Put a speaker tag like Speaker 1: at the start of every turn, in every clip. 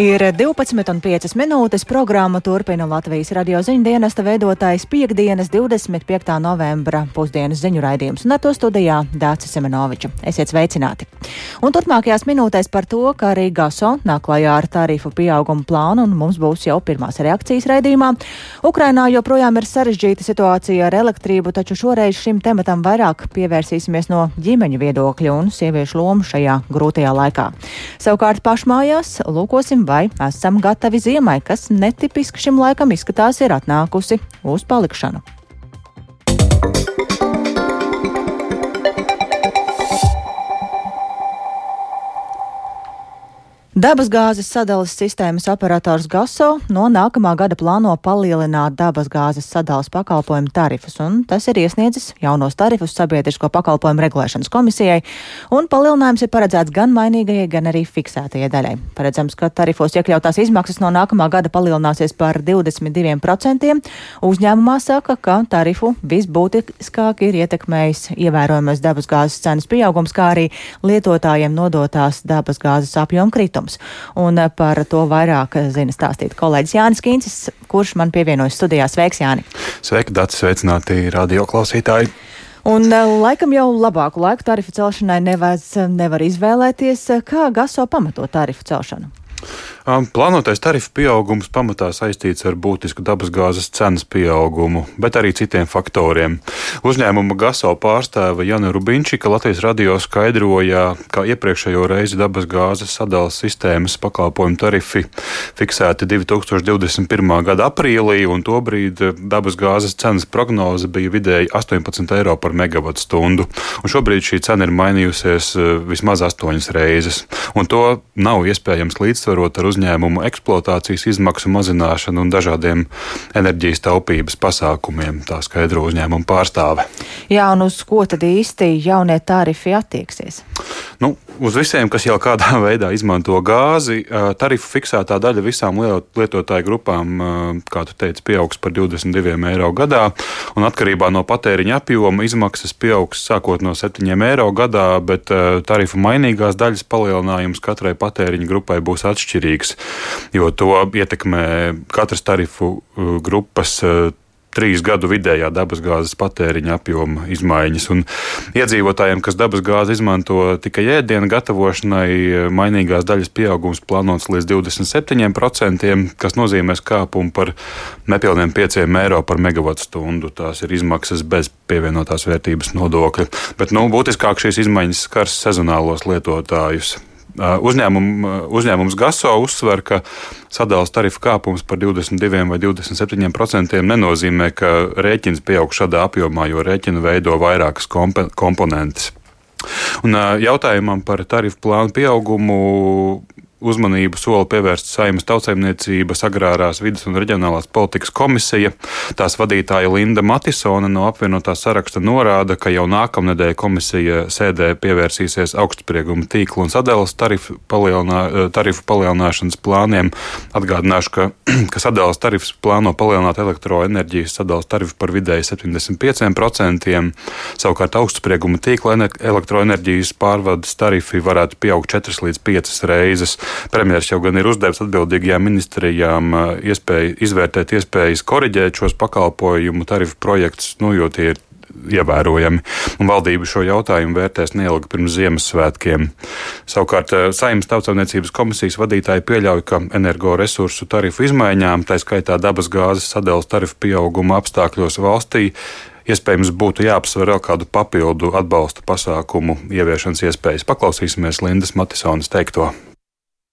Speaker 1: Ir 12,5 minūtes. Programma turpina Latvijas radio ziņu dienesta veidotājs piekdienas 25. novembra pusdienas ziņu raidījums. Un ar to studijā Dācis Semenoviča. Esiet sveicināti! Un turpmākajās minūtēs par to, ka arī GASO nāk klajā ar tarifu pieauguma plānu, un mums būs jau pirmās reakcijas raidījumā. Ukrainā joprojām ir sarežģīta situācija ar elektrību, taču šoreiz šim tematam vairāk pievērsīsimies no ģimeņu viedokļa un sieviešu lomu šajā grūtajā laikā. Savukārt pašmājās lūkosim vai esam gatavi ziemai, kas netipiski šim laikam izskatās ir atnākusi uz palikšanu. Dabasgāzes sadales sistēmas operators GASO no nākamā gada plāno palielināt dabasgāzes sadales pakalpojumu tarifus, un tas ir iesniedzis jaunos tarifus sabiedrisko pakalpojumu regulēšanas komisijai, un palielinājums ir paredzēts gan mainīgajai, gan arī fiksētajai daļai. Paredzams, ka tarifos iekļautās izmaksas no nākamā gada palielināsies par 22%. Uzņēmumā saka, ka tarifu visbūtiskāk ir ietekmējis ievērojamais dabasgāzes cenas pieaugums, kā arī lietotājiem nodotās dabasgāzes apjoma kritums jautājums. Un eh, par to vairāk zina stāstīt kolēģis Jānis Kīncis, kurš man pievienojas studijā. Sveiks, Jāni!
Speaker 2: Sveiki, Dārts! Sveicināti radio klausītāji!
Speaker 1: Un eh, laikam jau labāku laiku tarifu celšanai nevaz, nevar izvēlēties. Kā GASO pamato tarifu celšanu?
Speaker 2: Plānotais tarifu pieaugums pamatā saistīts ar būtisku dabasgāzes cenas pieaugumu, bet arī citiem faktoriem. Uzņēmuma GASO pārstāve Jana Rubinčika Latvijas radio skaidroja, ka iepriekšējo reizi dabasgāzes sadalas sistēmas pakalpojumu tarifi fiksēti 2021. gada aprīlī, un tobrīd dabasgāzes cenas prognoze bija vidēji 18 eiro par megawatu stundu. Un šobrīd šī cena ir mainījusies vismaz astoņas reizes, un to nav iespējams līdzsvarot ar uzņēmumu eksploatācijas izmaksu mazināšanu un dažādiem enerģijas taupības pasākumiem, tā skaidro uzņēmumu pārstāve.
Speaker 1: Jā, un uz ko tad īsti jaunie tarifi attieksies?
Speaker 2: Nu, uz visiem, kas jau kādā veidā izmanto gāzi, tarifu fiksētā daļa visām lietotāju grupām, kā tu teici, pieaugs par 22 eiro gadā, un atkarībā no patēriņa apjoma izmaksas pieaugs sākot no 7 eiro gadā, bet tarifu mainīgās daļas palielinājums katrai patēriņa grupai būs atšķirīgs, jo to ietekmē katras tarifu grupas trīs gadu vidējā dabasgāzes patēriņa apjoma izmaiņas. Un iedzīvotājiem, kas dabasgāzi izmanto tikai ēdienu gatavošanai, mainīgās daļas pieaugums plānots līdz 27%, kas nozīmēs kāpumu par nepilniem 5 eiro par megawatu stundu. Tās ir izmaksas bez pievienotās vērtības nodokļa. Bet nu, būtiskāk šīs izmaiņas skars sezonālos lietotājus. Uzņēmum, uzņēmums GASO uzsver, ka sadalījuma tarifu kāpums par 22 vai 27% nenozīmē, ka rēķins pieaug šādā apjomā, jo rēķinu veido vairākas komponentes. Un jautājumam par tarifu plānu pieaugumu uzmanību sola pievērst Saimas tautsēmniecības, agrārās vidas un reģionālās politikas komisija. Tās vadītāja Linda Matisona no apvienotā saraksta norāda, ka jau nākamnedēļ komisija sēdē pievērsīsies augstsprieguma tīklu un sadales tarifu, palielinā, tarifu palielināšanas plāniem. Atgādināšu, ka, ka sadales tarifs plāno palielināt elektroenerģijas sadales tarifu par vidēji 75%, savukārt augstsprieguma tīkla elektroenerģijas pārvades tarifi varētu pieaugt 4 līdz 5 reizes. Premjerministrs jau gan ir uzdevis atbildīgajām ministrijām iespēju izvērtēt iespējas koriģēt šos pakalpojumu tarifu projektus, nu, jo tie ir ievērojami. Un valdība šo jautājumu vērtēs neilgi pirms Ziemassvētkiem. Savukārt Saimnes tautsāvniecības komisijas vadītāji pieļauj, ka energoresursu tarifu izmaiņām, tā skaitā dabas gāzes sadales tarifu pieauguma apstākļos valstī, iespējams būtu jāapsver vēl kādu papildu atbalsta pasākumu ieviešanas iespējas. Paklausīsimies Lindas Matisonas teikto.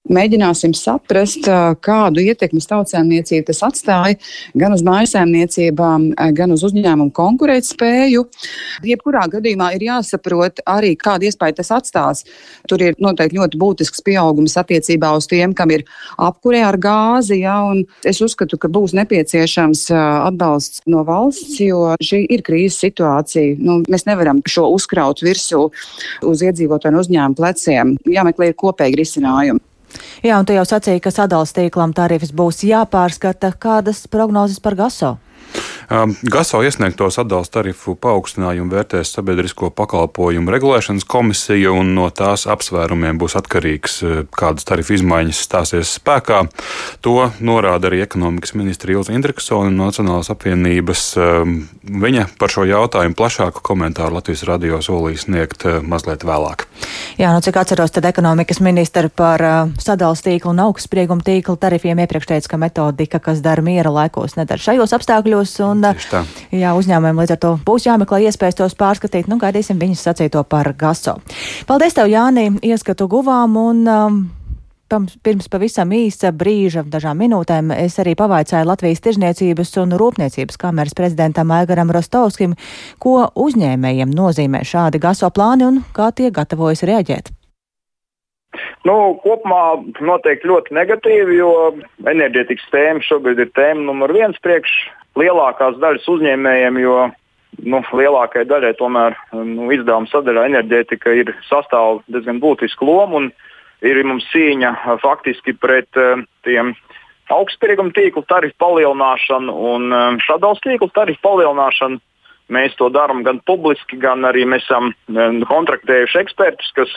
Speaker 3: Mēģināsim saprast, kādu ietekmi tautsēmniecība tas atstāja gan uz mājasēmniecībām, gan uz uzņēmumu konkurētspēju. Jebkurā gadījumā ir jāsaprot arī, kādu iespēju tas atstās. Tur ir noteikti ļoti būtisks pieaugums attiecībā uz tiem, kam ir apkurē ar gāzi. Ja, es uzskatu, ka būs nepieciešams atbalsts no valsts, jo šī ir krīzes situācija. Nu, mēs nevaram šo uzkraut virsū uz iedzīvotāju un uzņēmumu pleciem. Jāmeklē kopīgi risinājumi.
Speaker 1: Jā, un tu jau sacīji, ka sadalījuma tīklam tarifs būs jāpārskata. Kādas prognozes par gaso?
Speaker 2: Um, GASO iesniegtos atbalsta tarifu paaugstinājumu vērtēs sabiedrisko pakalpojumu regulēšanas komisija, un no tās apsvērumiem būs atkarīgs, uh, kādas tarifu izmaiņas stāsies spēkā. To norāda arī ekonomikas ministra Ilza Indriksona no Nacionālās apvienības. Um, viņa par šo jautājumu plašāku komentāru Latvijas radio solīs sniegt uh, mazliet vēlāk.
Speaker 1: Jā, nu cik atceros, tad ekonomikas ministra par uh, sadals tīklu un augstsprieguma tīklu tarifiem iepriekš teica, ka metodika, kas dara miera laikos, nedara šajos apstākļos. Un, Un, jā, uzņēmumiem līdz ar to būs jāmeklē iespējas tos pārskatīt. Nu, gaidīsim viņas sacīto par gaso. Paldies tev, Jāni, ieskatu guvām un. Um, Pirms pavisam īsa brīža, dažām minūtēm, es arī pavaicāju Latvijas Tirzniecības un Rūpniecības kameras prezidentam Aigaram Rostovskim, ko uzņēmējiem nozīmē šādi gaso plāni un kā tie gatavojas reaģēt.
Speaker 4: Nu, kopumā noteikti ļoti negatīvi, jo enerģētikas tēma šobrīd ir tēma numur viens priekš lielākās daļas uzņēmējiem, jo nu, lielākajai daļai tomēr nu, izdevuma sadaļā enerģētika ir sastāv diezgan būtiska loma un ir mums cīņa faktiski pret tiem augstsprieguma tīklu tarifu palielināšanu un šādos tīklu tarifu palielināšanu. Mēs to darām gan publiski, gan arī mēs esam kontraktējuši ekspertus, kas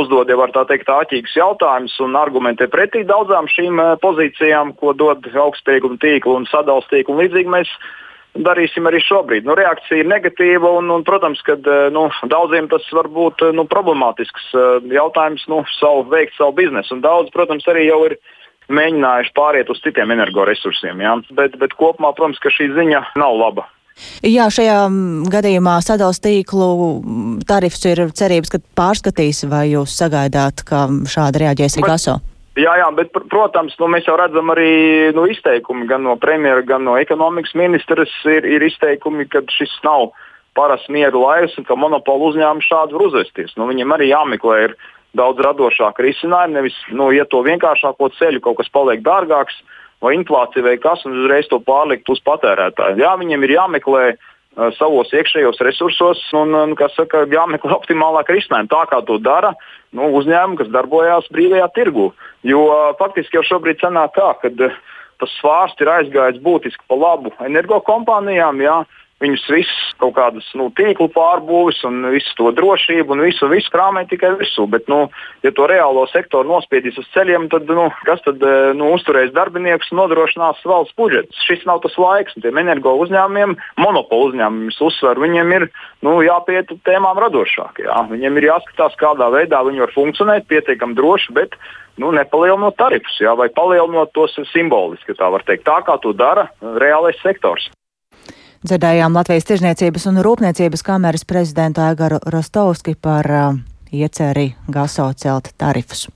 Speaker 4: uzdod jau tā teikt āķīgus jautājumus un argumentē pretī daudzām šīm pozīcijām, ko dod augstsprieguma tīkla un sadalījuma tīkla. Līdzīgi mēs darīsim arī šobrīd. Nu, reakcija ir negatīva, un, un protams, ka nu, daudziem tas var būt nu, problemātisks jautājums, nu, savu, veikt savu biznesu. Un daudz, protams, arī jau ir mēģinājuši pāriet uz citiem energoresursiem. Ja? Bet, bet kopumā, protams, šī ziņa nav laba.
Speaker 1: Jā, šajā mm, gadījumā sadalījuma tīklu tarifs ir cerības, ka pārskatīs, vai jūs sagaidāt, ka šādi reaģēs arī GASO?
Speaker 4: Jā, jā, bet, protams, nu, mēs jau redzam arī nu, izteikumi gan no premjera, gan no ekonomikas ministras. Ir, ir izteikumi, ka šis nav parasts mieru laiks un ka monopolu uzņēmumi šādi var uzvesties. Nu, viņiem arī jāmeklē daudz radošāki risinājumi, nevis nu, iet to vienkāršāko ceļu, kaut kas paliek dārgāks vai inflācija vai kas, un uzreiz to pārlikt uz patērētāju. Jā, viņiem ir jāmeklē uh, savos iekšējos resursos un, un saka, jāmeklē optimālāk risinājumi. Tā kā to dara nu, uzņēmumi, kas darbojās brīvajā tirgu. Jo uh, faktiski jau šobrīd sanāk tā, ka uh, tas svārsts ir aizgājis būtiski pa labu energokompānijām. Jā, Viņus visus kaut kādas nu, tīklu pārbūves un visu to drošību un visu, visu krāmē tikai virsū. Bet, nu, ja to reālo sektoru nospiedīs uz ceļiem, tad nu, kas tad eh, nu, uzturēs darbiniekus un nodrošinās valsts budžetu? Šis nav tas laiks. Tiem energo uzņēmumiem, monopolu uzņēmumiem, uzsver, viņiem ir nu, jāpiet tēmām radošāk. Jā. Viņiem ir jāskatās, kādā veidā viņi var funkcionēt pietiekami droši, bet nu, nepalielinot tarifus, jā, vai palielinot tos simboliski, tā var teikt, tā kā to dara reālais sektors.
Speaker 1: Dzirdējām Latvijas Tirzniecības un Rūpniecības kameras prezidentu Aigaru Rostovski par uh, ieceri gaso celt tarifus.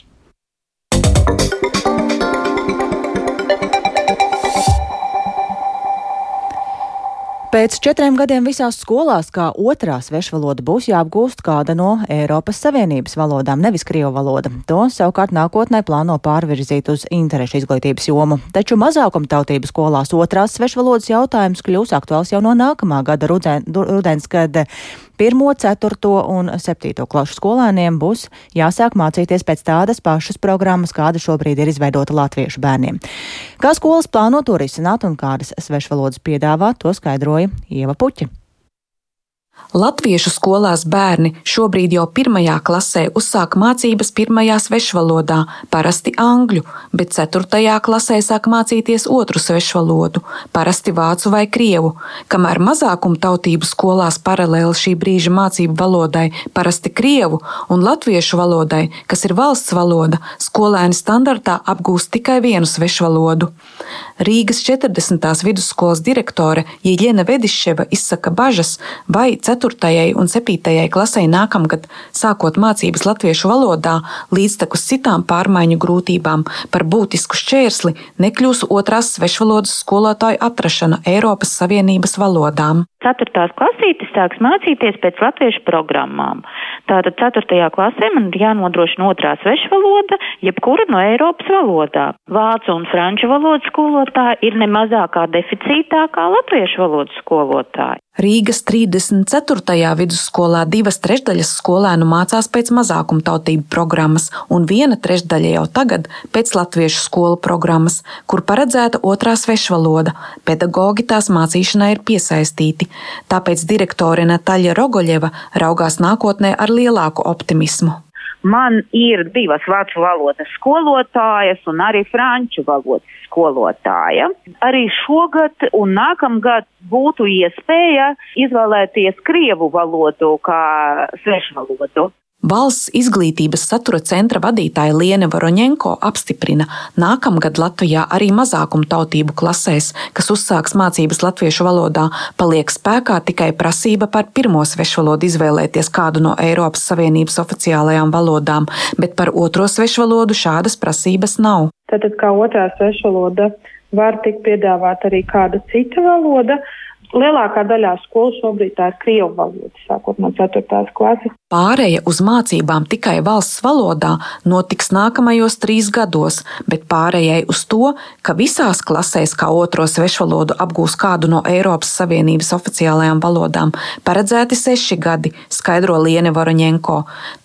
Speaker 1: Pēc četriem gadiem visās skolās kā otrā svešvaloda būs jāapgūst kāda no Eiropas Savienības valodām, nevis Krievu valoda. To savukārt nākotnē plāno pārvirzīt uz interešu izglītības jomu. Taču mazākumtautību skolās otrās svešvalodas jautājums kļūs aktuāls jau no nākamā gada rudens, kad 1, 4 un 7 klašu skolēniem būs jāsāk mācīties pēc tādas pašas programmas, kāda šobrīd ir izveidota latviešu bērniem. Kā skolas plāno to risināt un kādas svešvalodas piedāvā, to skaidroja Ieva Puķa.
Speaker 5: Latviešu skolās bērni šobrīd jau pirmajā klasē uzsāk mācības pirmajā svešvalodā, parasti angļu, bet ceturtajā klasē sāk mācīties otru svešvalodu, parasti vācu vai krievu, kamēr mazākumu tautību skolās paralēli šī brīža mācību valodai, parasti krievu un latviešu valodai, kas ir valsts valoda, skolēni standartā apgūst tikai vienu svešvalodu. Rīgas 40. vidusskolas direktore Jēļena Vediševa izsaka bažas, vai 4. un 7. klasē nākamgad sākot mācības latviešu valodā līdztekus citām pārmaiņu grūtībām par būtisku šķērsli nekļūs otrās svešvalodas skolotāju atrašana Eiropas Savienības valodām.
Speaker 6: 4. klasītis sāks mācīties pēc latviešu programmām. Tātad 4. klasē man ir jānodrošina otrā svešvaloda, jebkura no Eiropas valodā. Vācu un franču valodas skolotāji ir nemazākā deficītā kā latviešu valodas skolotāji.
Speaker 5: Rīgas 34. vidusskolā divas trešdaļas skolēnu mācās pēc mazākumtautību programmas, un viena trešdaļa jau tagad pēc latviešu skolu programmas, kur paredzēta otrā svešvaloda. Pedagoģi tās mācīšanai ir piesaistīti, tāpēc direktore Nataļa Rogoļeva raugās nākotnē ar lielāku optimismu.
Speaker 7: Man ir divas vācu valodas skolotājas un arī franču valodas skolotāja. Arī šogad un nākamgad būtu iespēja izvēlēties krievu valodu kā svešvalodu.
Speaker 5: Valsts izglītības satura centra vadītāja Liene Varoņenko apstiprina, nākamgad Latvijā arī mazākumtautību klasēs, kas uzsāks mācības latviešu valodā, paliek spēkā tikai prasība par pirmo svešvalodu izvēlēties kādu no Eiropas Savienības oficiālajām valodām, bet par otro svešvalodu šādas prasības nav.
Speaker 8: Tātad kā otrā svešvaloda var tikt piedāvāt arī kāda cita valoda, Lielākā daļā skolu šobrīd tā ir krievu valoda, sākot no 4. klases.
Speaker 5: Pārēja uz mācībām tikai valsts valodā notiks nākamajos trīs gados, bet pārējai uz to, ka visās klasēs kā otro svešvalodu apgūs kādu no Eiropas Savienības oficiālajām valodām, paredzēti seši gadi, skaidro Liene Voroņenko.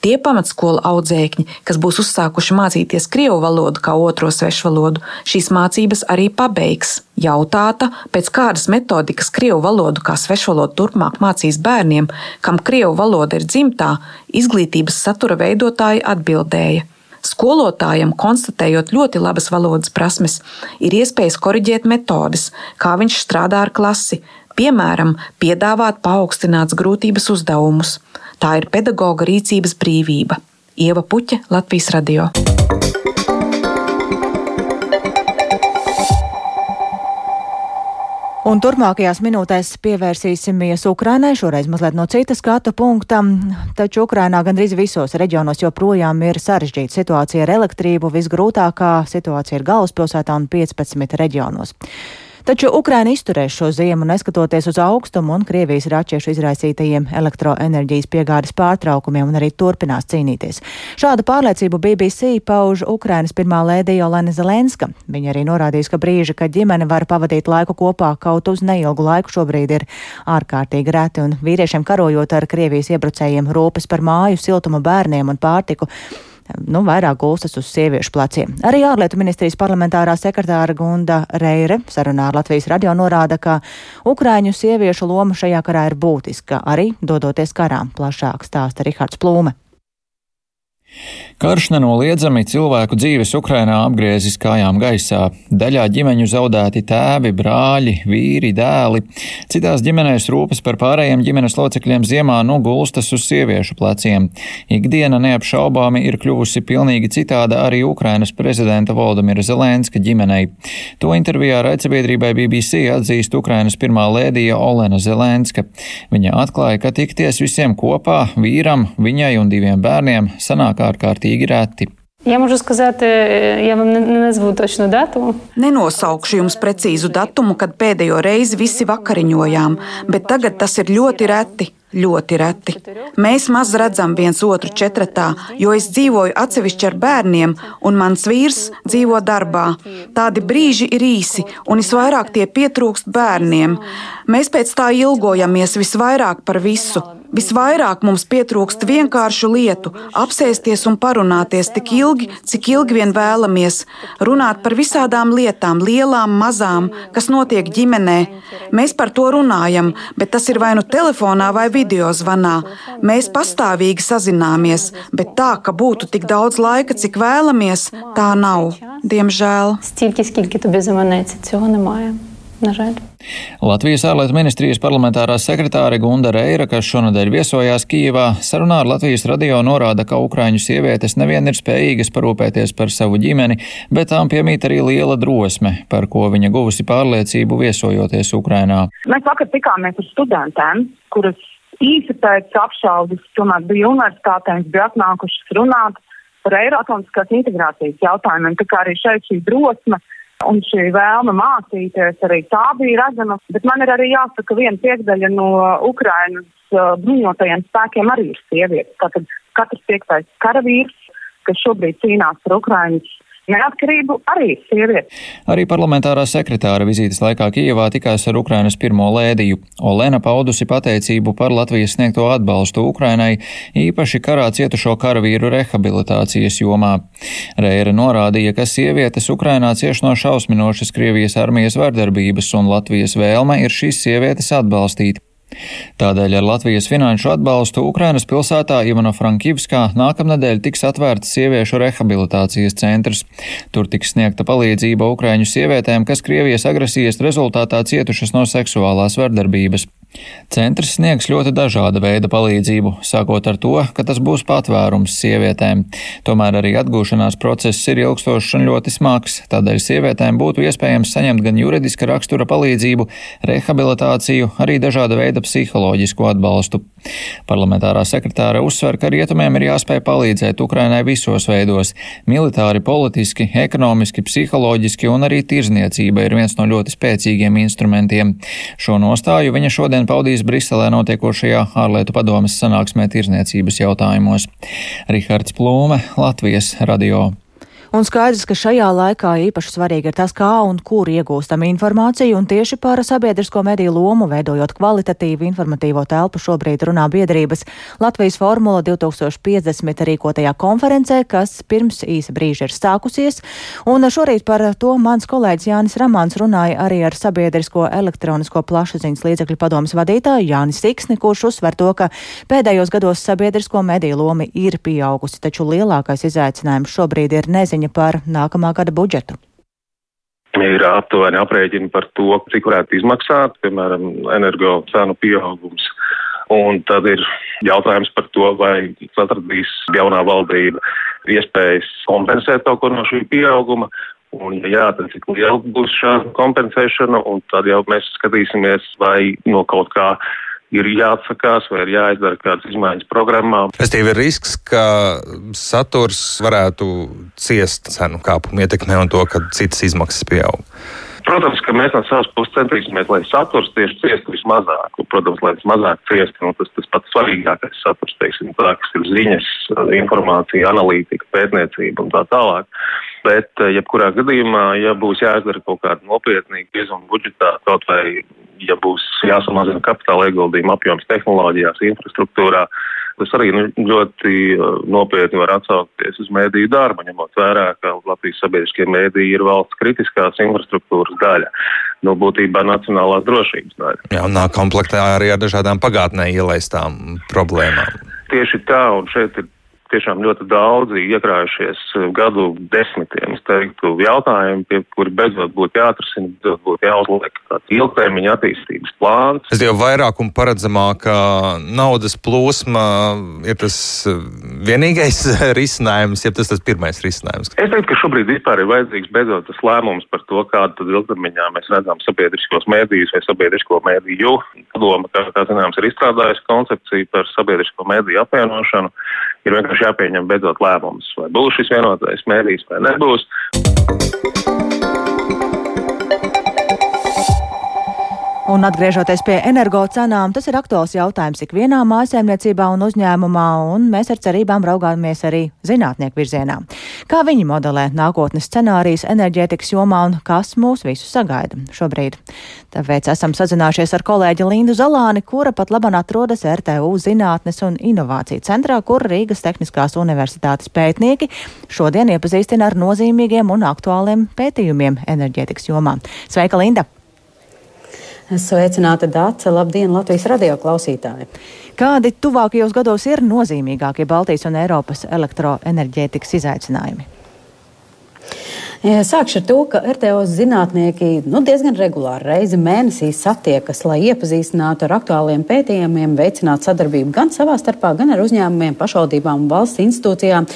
Speaker 5: Tie pamatskolu audzēkņi, kas būs uzsākuši mācīties krievu valodu kā otro svešvalodu, šīs mācības arī pabeigs. Jautāta, pēc kādas metodikas krievu valodu kā svešvalodu turpmāk mācīs bērniem, kam krievu valoda ir dzimtā, izglītības satura veidotāji atbildēja. Skolotājam, konstatējot ļoti labas valodas prasmes, ir iespējas korģēt metodes, kā viņš strādā ar klasi, piemēram, piedāvāt paaugstināts grūtības uzdevumus. Tā ir pedagoga rīcības brīvība. Ieva Puķa, Latvijas radio.
Speaker 1: Un turpmākajās minūtēs pievērsīsimies Ukrainai, šoreiz mazliet no citas skatu punkta. Taču Ukrainā gandrīz visos reģionos joprojām ir sarežģīta situācija ar elektrību. Visgrūtākā situācija ir galvaspilsētā un 15 reģionos. Taču Ukraina izturēs šo ziemu, neskatoties uz augstumu un Krievijas raķešu izraisītajiem elektroenerģijas piegādes pārtraukumiem, un arī turpinās cīnīties. Šādu pārliecību BBC pauž Ukrainas pirmā lēdija Olena Zelenska. Viņa arī norādījis, ka brīži, kad ģimene var pavadīt laiku kopā kaut uz neilgu laiku, šobrīd ir ārkārtīgi reti, un vīriešiem karojot ar Krievijas iebrucējiem rūpes par māju, siltumu bērniem un pārtiku nu, vairāk gulstas uz sieviešu pleciem. Arī ārlietu ministrijas parlamentārā sekretāra Gunda Reire sarunā ar Latvijas radio norāda, ka Ukraiņu sieviešu loma šajā karā ir būtiska, arī dodoties karā. Plašāk stāsta Rihards Plūme.
Speaker 9: Karš nenoliedzami cilvēku dzīves Ukrainā apgriezis kājām gaisā. Daļā ģimeņu zaudēti tēvi, brāļi, vīri, dēli. Citās ģimenēs rūpes par pārējiem ģimenes locekļiem ziemā nu gulstas uz sieviešu pleciem. Ikdiena neapšaubāmi ir kļuvusi pilnīgi citāda arī Ukrainas prezidenta Valdemira Zelenska ģimenei. To intervijā raidsabiedrībai BBC atzīst Ukrainas pirmā lēdija Olena Zelenska. Viņa atklāja, ka tikties visiem kopā, vīram, viņai un diviem bērniem, sanāk ārkārtīgi reti.
Speaker 8: Я можу сказати, я вам не назву точну дату.
Speaker 5: Nenosaukšu jums precīzu datumu, kad pēdējo reizi visi vakariņojām, bet tagad tas ir ļoti reti. Ļoti reti. Mēs maz redzam viens otru četratā, jo es dzīvoju atsevišķi ar bērniem, un mans vīrs dzīvo darbā. Tādi brīži ir īsi, un visvairāk tie pietrūkst bērniem. Mēs pēc tā ilgojamies visvairāk par visu. Visvairāk mums pietrūkst vienkāršu lietu - apsēsties un parunāties tik ilgi, cik ilgi vien vēlamies, runāt par visādām lietām, lielām, mazām, kas notiek ģimenē. Mēs par to runājam, bet tas ir vai nu telefonā vai video zvanā. Mēs pastāvīgi sazināmies, bet tā, ka būtu tik daudz laika, cik vēlamies, tā nav. Diemžēl.
Speaker 8: Стільки, скільки тобі заманеться, цього немає. Nažēl.
Speaker 9: Latvijas ārlietu ministrijas parlamentārā sekretāre Gunda Reira, kas šonadēļ viesojās Kīvā, sarunā ar Latvijas radio norāda, ka ukraiņu sievietes nevien ir spējīgas parūpēties par savu ģimeni, bet tām piemīt arī liela drosme, par ko viņa guvusi pārliecību viesojoties Ukrainā.
Speaker 10: Mēs vakar tikāmies ar studentēm, kuras īsi pēc apšaudas tomēr bija universitātēm, bija atnākušas runāt par Eiropas integrācijas jautājumiem, tā kā arī šeit šī drosme un šī vēlme mācīties arī tā bija redzama. Bet man ir arī jāsaka, ka viena piekdaļa no Ukrainas uh, bruņotajiem spēkiem arī ir sievietes. Tātad katrs piektais karavīrs, kas šobrīd cīnās par Ukrainas neatkarību arī sievietes.
Speaker 9: Arī parlamentārā sekretāra vizītes laikā Kijevā tikās ar Ukrainas pirmo lēdiju. Olena paudusi pateicību par Latvijas sniegto atbalstu Ukrainai, īpaši karā cietušo karavīru rehabilitācijas jomā. Reira norādīja, ka sievietes Ukrainā cieš no šausminošas Krievijas armijas vardarbības un Latvijas vēlme ir šīs sievietes atbalstīt. Tādēļ ar Latvijas finanšu atbalstu Ukrainas pilsētā Ivano-Frankivskā nākamnedēļ tiks atvērts sieviešu rehabilitācijas centrs. Tur tiks sniegta palīdzība Ukraiņu sievietēm, kas Krievijas agresijas rezultātā cietušas no seksuālās vardarbības. Centrs sniegs ļoti dažāda veida palīdzību, sākot ar to, ka tas būs patvērums sievietēm. Tomēr arī atgūšanās process ir ilgstošs un ļoti smags, tādēļ sievietēm būtu iespējams saņemt gan juridiska rakstura palīdzību, rehabilitāciju, arī dažāda veida psiholoģisku atbalstu. Parlamentārā sekretāra uzsver, ka rietumiem ir jāspēj palīdzēt Ukrainai visos veidos - militāri, politiski, ekonomiski, psiholoģiski un arī tirzniecība ir viens no ļoti spēcīgiem instrumentiem. Šo nostāju viņa šodien paudīs Briselē notiekošajā ārlietu padomes sanāksmē tirzniecības jautājumos. Rihards Plūme, Latvijas radio.
Speaker 1: Un skaidrs, ka šajā laikā īpaši svarīgi ir tas, kā un kur iegūstam informāciju, un tieši par sabiedrisko mediju lomu veidojot kvalitatīvu informatīvo telpu šobrīd runā biedrības Latvijas Formula 2050 rīkotajā konferencē, kas pirms īsa brīža ir sākusies. Un šorīt par to mans kolēģis Jānis Ramāns runāja arī ar sabiedrisko elektronisko plašsaziņas līdzekļu padomas vadītāju Jānis Siksni, kurš uzsver to, ka pēdējos gados sabiedrisko mediju loma ir pieaugusi, taču lielākais izaicinājums šobrīd ir neziņa ziņa par nākamā gada budžetu?
Speaker 11: Ir aptuveni aprēķini par to, cik varētu izmaksāt, piemēram, energo cenu pieaugums. Un tad ir jautājums par to, vai atradīs jaunā valdība iespējas kompensēt kaut ko no šī pieauguma. Un, ja jā, tad cik liela būs šāda kompensēšana, un tad jau mēs skatīsimies, vai no kaut kā ir jāatsakās vai ir jāizdara kādas izmaiņas programmā.
Speaker 12: Restīvi ir risks, ka saturs varētu ciest cenu kāpumu ietekmē un to, ka citas izmaksas pieaug.
Speaker 11: Protams, ka mēs no savas puses centīsimies, lai saturs tieši ciestu vismazāk. Un, protams, lai tas mazāk ciestu, nu, tas tas pats svarīgākais saturs, teiksim, tā, kas ir ziņas, informācija, analītika, pētniecība un tā tālāk. Bet, eh, jebkurā gadījumā, ja būs jāizdara kaut kāda nopietnīga iezuma budžetā, kaut vai ja būs jāsamazina kapitāla ieguldījuma apjoms tehnoloģijās, infrastruktūrā, tas arī nu, ļoti uh, nopietni var atsaukties uz mēdīju darbu, ņemot vērā, ka Latvijas sabiedriskie mēdīji ir valsts kritiskās infrastruktūras daļa. Nu, būtībā nacionālās drošības daļa.
Speaker 12: Jā, un nāk komplektā arī ar dažādām pagātnē ielaistām problēmām.
Speaker 11: Tieši tā, un šeit ir tiešām ļoti daudzi iekrājušies eh, gadu desmitiem, es teiktu, jautājumi, pie kuri beidzot būtu jāatrisina, beidzot būtu jāuzliek tāds ilgtermiņa attīstības plāns.
Speaker 12: Es jau vairāk un paredzamāk, naudas plūsma ir tas eh, vienīgais risinājums, ja tas tas pirmais risinājums.
Speaker 11: Es teiktu, ka šobrīd vispār ir vajadzīgs beidzot tas lēmums par to, kādu tad ilgtermiņā mēs redzam sabiedriskos mēdījus vai sabiedrisko mēdīju. Padoma, kā, kā zināms, ir izstrādājusi koncepciju par sabiedrisko mēdīju apvienošanu. Ir vienkārši jāpieņem beidzot lēmums, vai būs šis vienotais mērījis vai nebūs.
Speaker 1: Un atgriežoties pie energo cenām, tas ir aktuāls jautājums ikvienā mājasēmniecībā un uzņēmumā, un mēs ar cerībām raugāmies arī zinātnieku virzienā. Kā viņi modelē nākotnes scenārijas enerģētikas jomā un kas mūs visus sagaida šobrīd? Tāpēc esam sazinājušies ar kolēģi Lindu Zalāni, kura pat labāk atrodas RTU Zinātnes un Inovāciju centrā, kur Rīgas Tehniskās universitātes pētnieki šodien iepazīstina ar nozīmīgiem un aktuāliem pētījumiem enerģētikas jomā. Sveika, Linda!
Speaker 13: Sveicināta Dāca, labdien, Latvijas radio klausītāji!
Speaker 1: Kādi tuvākajos gados ir nozīmīgākie Baltijas un Eiropas elektroenerģētikas izaicinājumi?
Speaker 13: Sākšu ar to, ka RTO zinātnieki nu, diezgan regulāri reizi mēnesī satiekas, lai iepazīstinātu ar aktuāliem pētījumiem, veicinātu sadarbību gan savā starpā, gan ar uzņēmumiem, pašvaldībām un valsts institūcijām.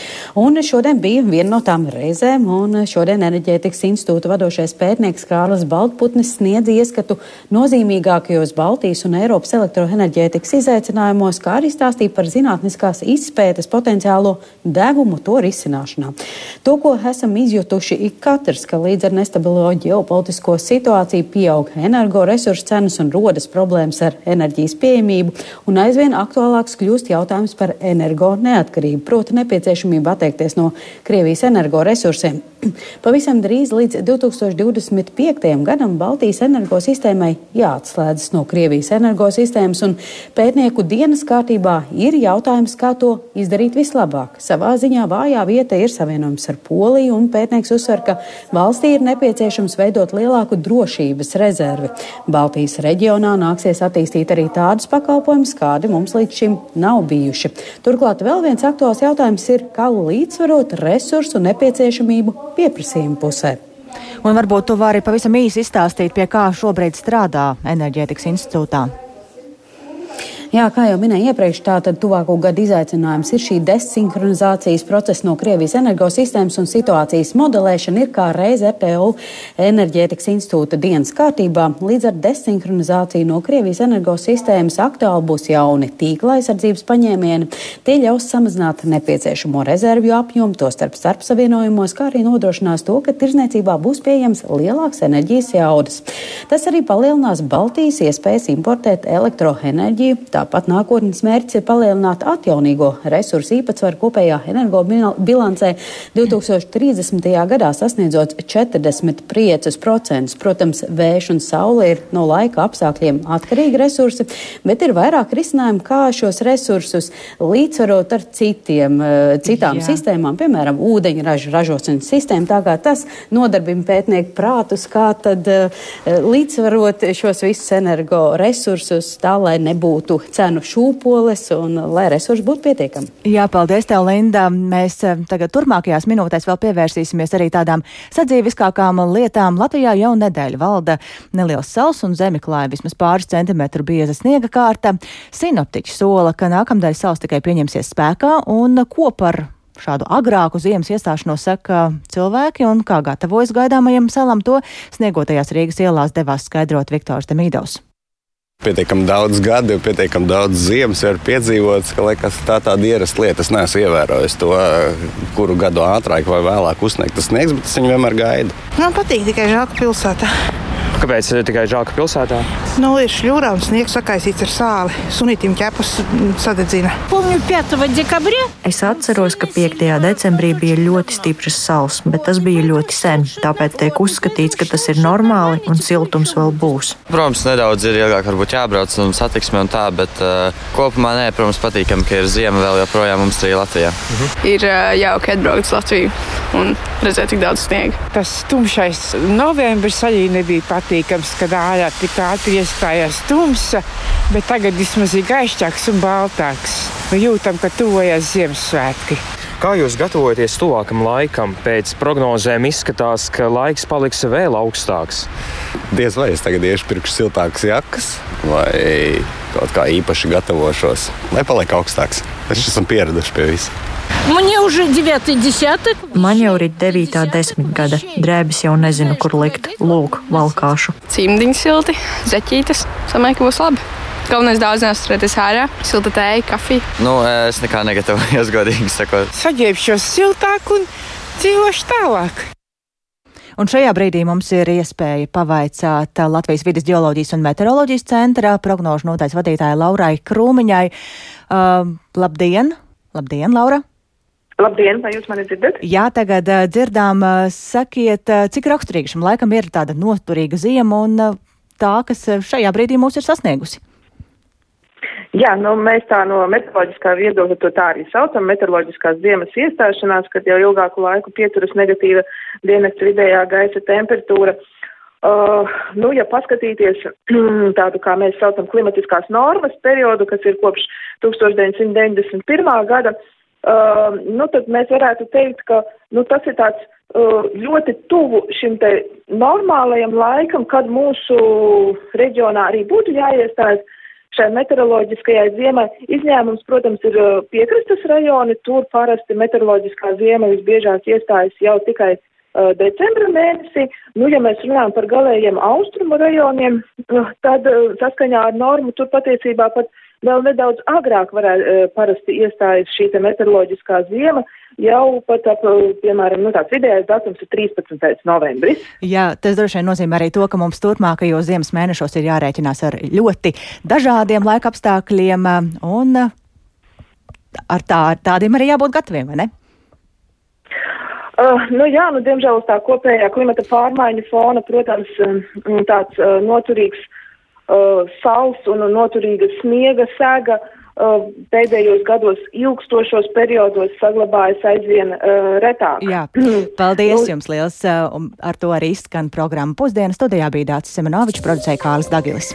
Speaker 13: Un šodien bija viena no tām reizēm, un šodien enerģētikas institūta vadošais pētnieks Kārlis Baltputnis sniedz ieskatu nozīmīgākajos Baltijas un Eiropas elektroenerģētikas izaicinājumos, kā arī stāstīja par zinātniskās izpētes potenciālo devumu to risināšanā. To, ko esam izjutuši ik katrs, ka līdz ar nestabilo ģeopolitisko situāciju pieaug energoresursu cenas un rodas problēmas ar enerģijas pieejamību, un aizvien aktuālāks kļūst jautājums par energo neatkarību, proti nepieciešamību atteikties no Krievijas energoresursiem. Pavisam drīz līdz 2025. gadam Baltijas energosistēmai jāatslēdzas no Krievijas energosistēmas, un pētnieku dienas kārtībā ir jautājums, kā to izdarīt vislabāk. Savā ziņā vājā vieta ir savienojums ar Poliju, un pētnieks uzsver, ka valstī ir nepieciešams veidot lielāku drošības rezervi. Baltijas reģionā nāksies attīstīt arī tādus pakalpojumus, kādi mums līdz šim nav bijuši. Turklāt vēl viens aktuāls jautājums ir, kā līdzsvarot resursu nepieciešamību pieprasījuma pusē.
Speaker 1: Un varbūt tu vari pavisam īsi izstāstīt, pie kā šobrīd strādā Enerģētikas institūtā.
Speaker 13: Jā, kā jau minēju iepriekš, tātad tuvāko gadu izaicinājums ir šī desinhronizācijas procesa no Krievijas energosistēmas un situācijas modelēšana ir kā reiz RTO enerģētikas institūta dienas kārtībā. Līdz ar desinhronizāciju no Krievijas energosistēmas aktuāli būs jauni tīkla aizsardzības paņēmieni. Tie ļaus samazināt nepieciešamo rezervju apjomu, to starp starpsavienojumos, kā arī nodrošinās to, ka tirzniecībā būs pieejams lielāks enerģijas jaudas. Tas arī palielinās Baltijas iespējas importēt elektroenerģiju Tāpat nākotnes mērķis ir palielināt atjaunīgo resursu īpatsvaru kopējā energobilancē 2030. gadā sasniedzot 45%. Protams, vējš un saule ir no laika apstākļiem atkarīgi resursi, bet ir vairāk risinājumu, kā šos resursus līdzsvarot ar citiem, eh, citām Jā. sistēmām, piemēram, ūdeņraža ražošanas sistēmu. Tā kā tas nodarbina pētnieku prātus, kā tad uh, līdzsvarot šos visus energoresursus tā, lai nebūtu cenu šūpoles un lai resursi būtu pietiekami.
Speaker 1: Jā, paldies tev, Linda. Mēs eh, tagad turpmākajās minūtēs vēl pievērsīsimies arī tādām sadzīviskākām lietām. Latvijā jau nedēļa valda neliels sals un zemi klāja vismaz pāris centimetru bieza sniega kārta. Sinoptiķi sola, ka nākamdēļ sals tikai pieņemsies spēkā un ko par šādu agrāku ziemas iestāšanos saka cilvēki un kā gatavojas gaidāmajam salam to sniegotajās Rīgas ielās devās skaidrot Viktors Demīdovs.
Speaker 14: Pietiekami daudz gadu, pietiekami daudz ziemas ir piedzīvots, ka liekas, tā tāda ierasta lieta. Es neesmu ievērojis to, kuru gadu ātrāk vai vēlāk uzsniegt tas sniegs, bet es viņu vienmēr gaidu.
Speaker 15: Man patīk tikai žāka pilsētā.
Speaker 16: Kāpēc eh, tikai žāka pilsētā?
Speaker 15: Nu, ir šļūrā un sniegs sakaisīts ar sāli. Sunītam
Speaker 17: ķepas mm, sadedzina. Es atceros, ka 5. decembrī bija ļoti stipras saules, bet tas bija ļoti sen. Tāpēc tiek uzskatīts, ka tas ir normāli un siltums vēl būs.
Speaker 18: Protams, nedaudz ir ilgāk varbūt jābrauc un satiksme un tā, bet uh, kopumā nē, protams, patīkami, ka ir ziema vēl joprojām mums arī Latvijā.
Speaker 19: Mhm. Ir uh, jauki atbraukt uz Latviju un redzēt tik daudz sniega.
Speaker 15: Tas tumšais novembris arī nebija pat patīkams, kad ārā tik ātri iestājās tumsa, bet tagad vismaz ir gaišāks un baltāks. Jūtam, ka tuvojas Ziemassvētki.
Speaker 16: Kā jūs gatavojaties tuvākam laikam? Pēc prognozēm izskatās, ka laiks paliks vēl augstāks.
Speaker 14: Diez vai es tagad iešu pirkšu siltākas jakas vai kaut kā īpaši gatavošos, lai paliek augstāks. Es esmu pieraduši pie visa.
Speaker 17: Man jau ir 9, 10. Man jau ir 9, 10 gada. Drēbes jau nezinu, kur likt. Lūk, valkāšu.
Speaker 19: Cimdiņas silti, zeķītes. Samēķi būs labi. Galvenais daudz neuzturēties ārā, silta tēja, kafija.
Speaker 18: Nu, es nekā negatavojos, godīgi sakot.
Speaker 15: Saģērbšos siltāk un dzīvošu tālāk.
Speaker 1: Un šajā brīdī mums ir iespēja pavaicāt Latvijas vidas geoloģijas un meteoroloģijas centra prognožu notais vadītāja Laurai Krūmiņai. Uh, labdien! Labdien, Laura!
Speaker 20: Labdien, vai jūs mani dzirdat?
Speaker 1: Jā, tagad uh, dzirdām, uh, sakiet, uh, cik raksturīga šim laikam ir tāda noturīga ziema un uh, tā, kas šajā brīdī mūs ir sasniegusi.
Speaker 20: Jā, nu, mēs tā no meteoroloģiskā viedokļa to tā arī saucam, meteoroloģiskās ziemas iestāšanās, kad jau ilgāku laiku pieturas negatīva dienas vidējā gaisa temperatūra. Uh, nu, ja paskatīties tādu, kā mēs saucam, klimatiskās normas periodu, kas ir kopš 1991. gada, uh, nu, tad mēs varētu teikt, ka nu, tas ir tāds uh, ļoti tuvu šim te normālajam laikam, kad mūsu reģionā arī būtu jāiestājas šai meteoroloģiskajai ziemai. Izņēmums, protams, ir uh, piekrastes rajoni, tur parasti meteoroloģiskā ziema visbiežāk iestājas jau tikai uh, decembra mēnesī. Nu, ja mēs runājam par galējiem austrumu rajoniem, uh, tad uh, saskaņā ar normu tur patiesībā pat vēl nedaudz agrāk varētu parasti iestājas šī meteoroloģiskā ziema. Jau pat, ap, piemēram, nu, tāds vidējais datums ir 13. novembris.
Speaker 1: Jā, tas droši vien nozīmē arī to, ka mums turpmākajos ziemas mēnešos ir jārēķinās ar ļoti dažādiem laika apstākļiem, un ar tā, tādiem arī jābūt gataviem, vai ne?
Speaker 20: Uh, nu jā, nu, diemžēl uz tā kopējā klimata pārmaiņu fona, protams, um, tāds uh, noturīgs uh, sals un noturīga sniega sēga uh, pēdējos gados ilgstošos periodos saglabājas aizvien uh, retāk.
Speaker 1: Jā, paldies nu, jums liels, uh, un ar to arī izskan programma pusdienas studijā bija Dācis Semenovičs, producēja Kālis Dagilis.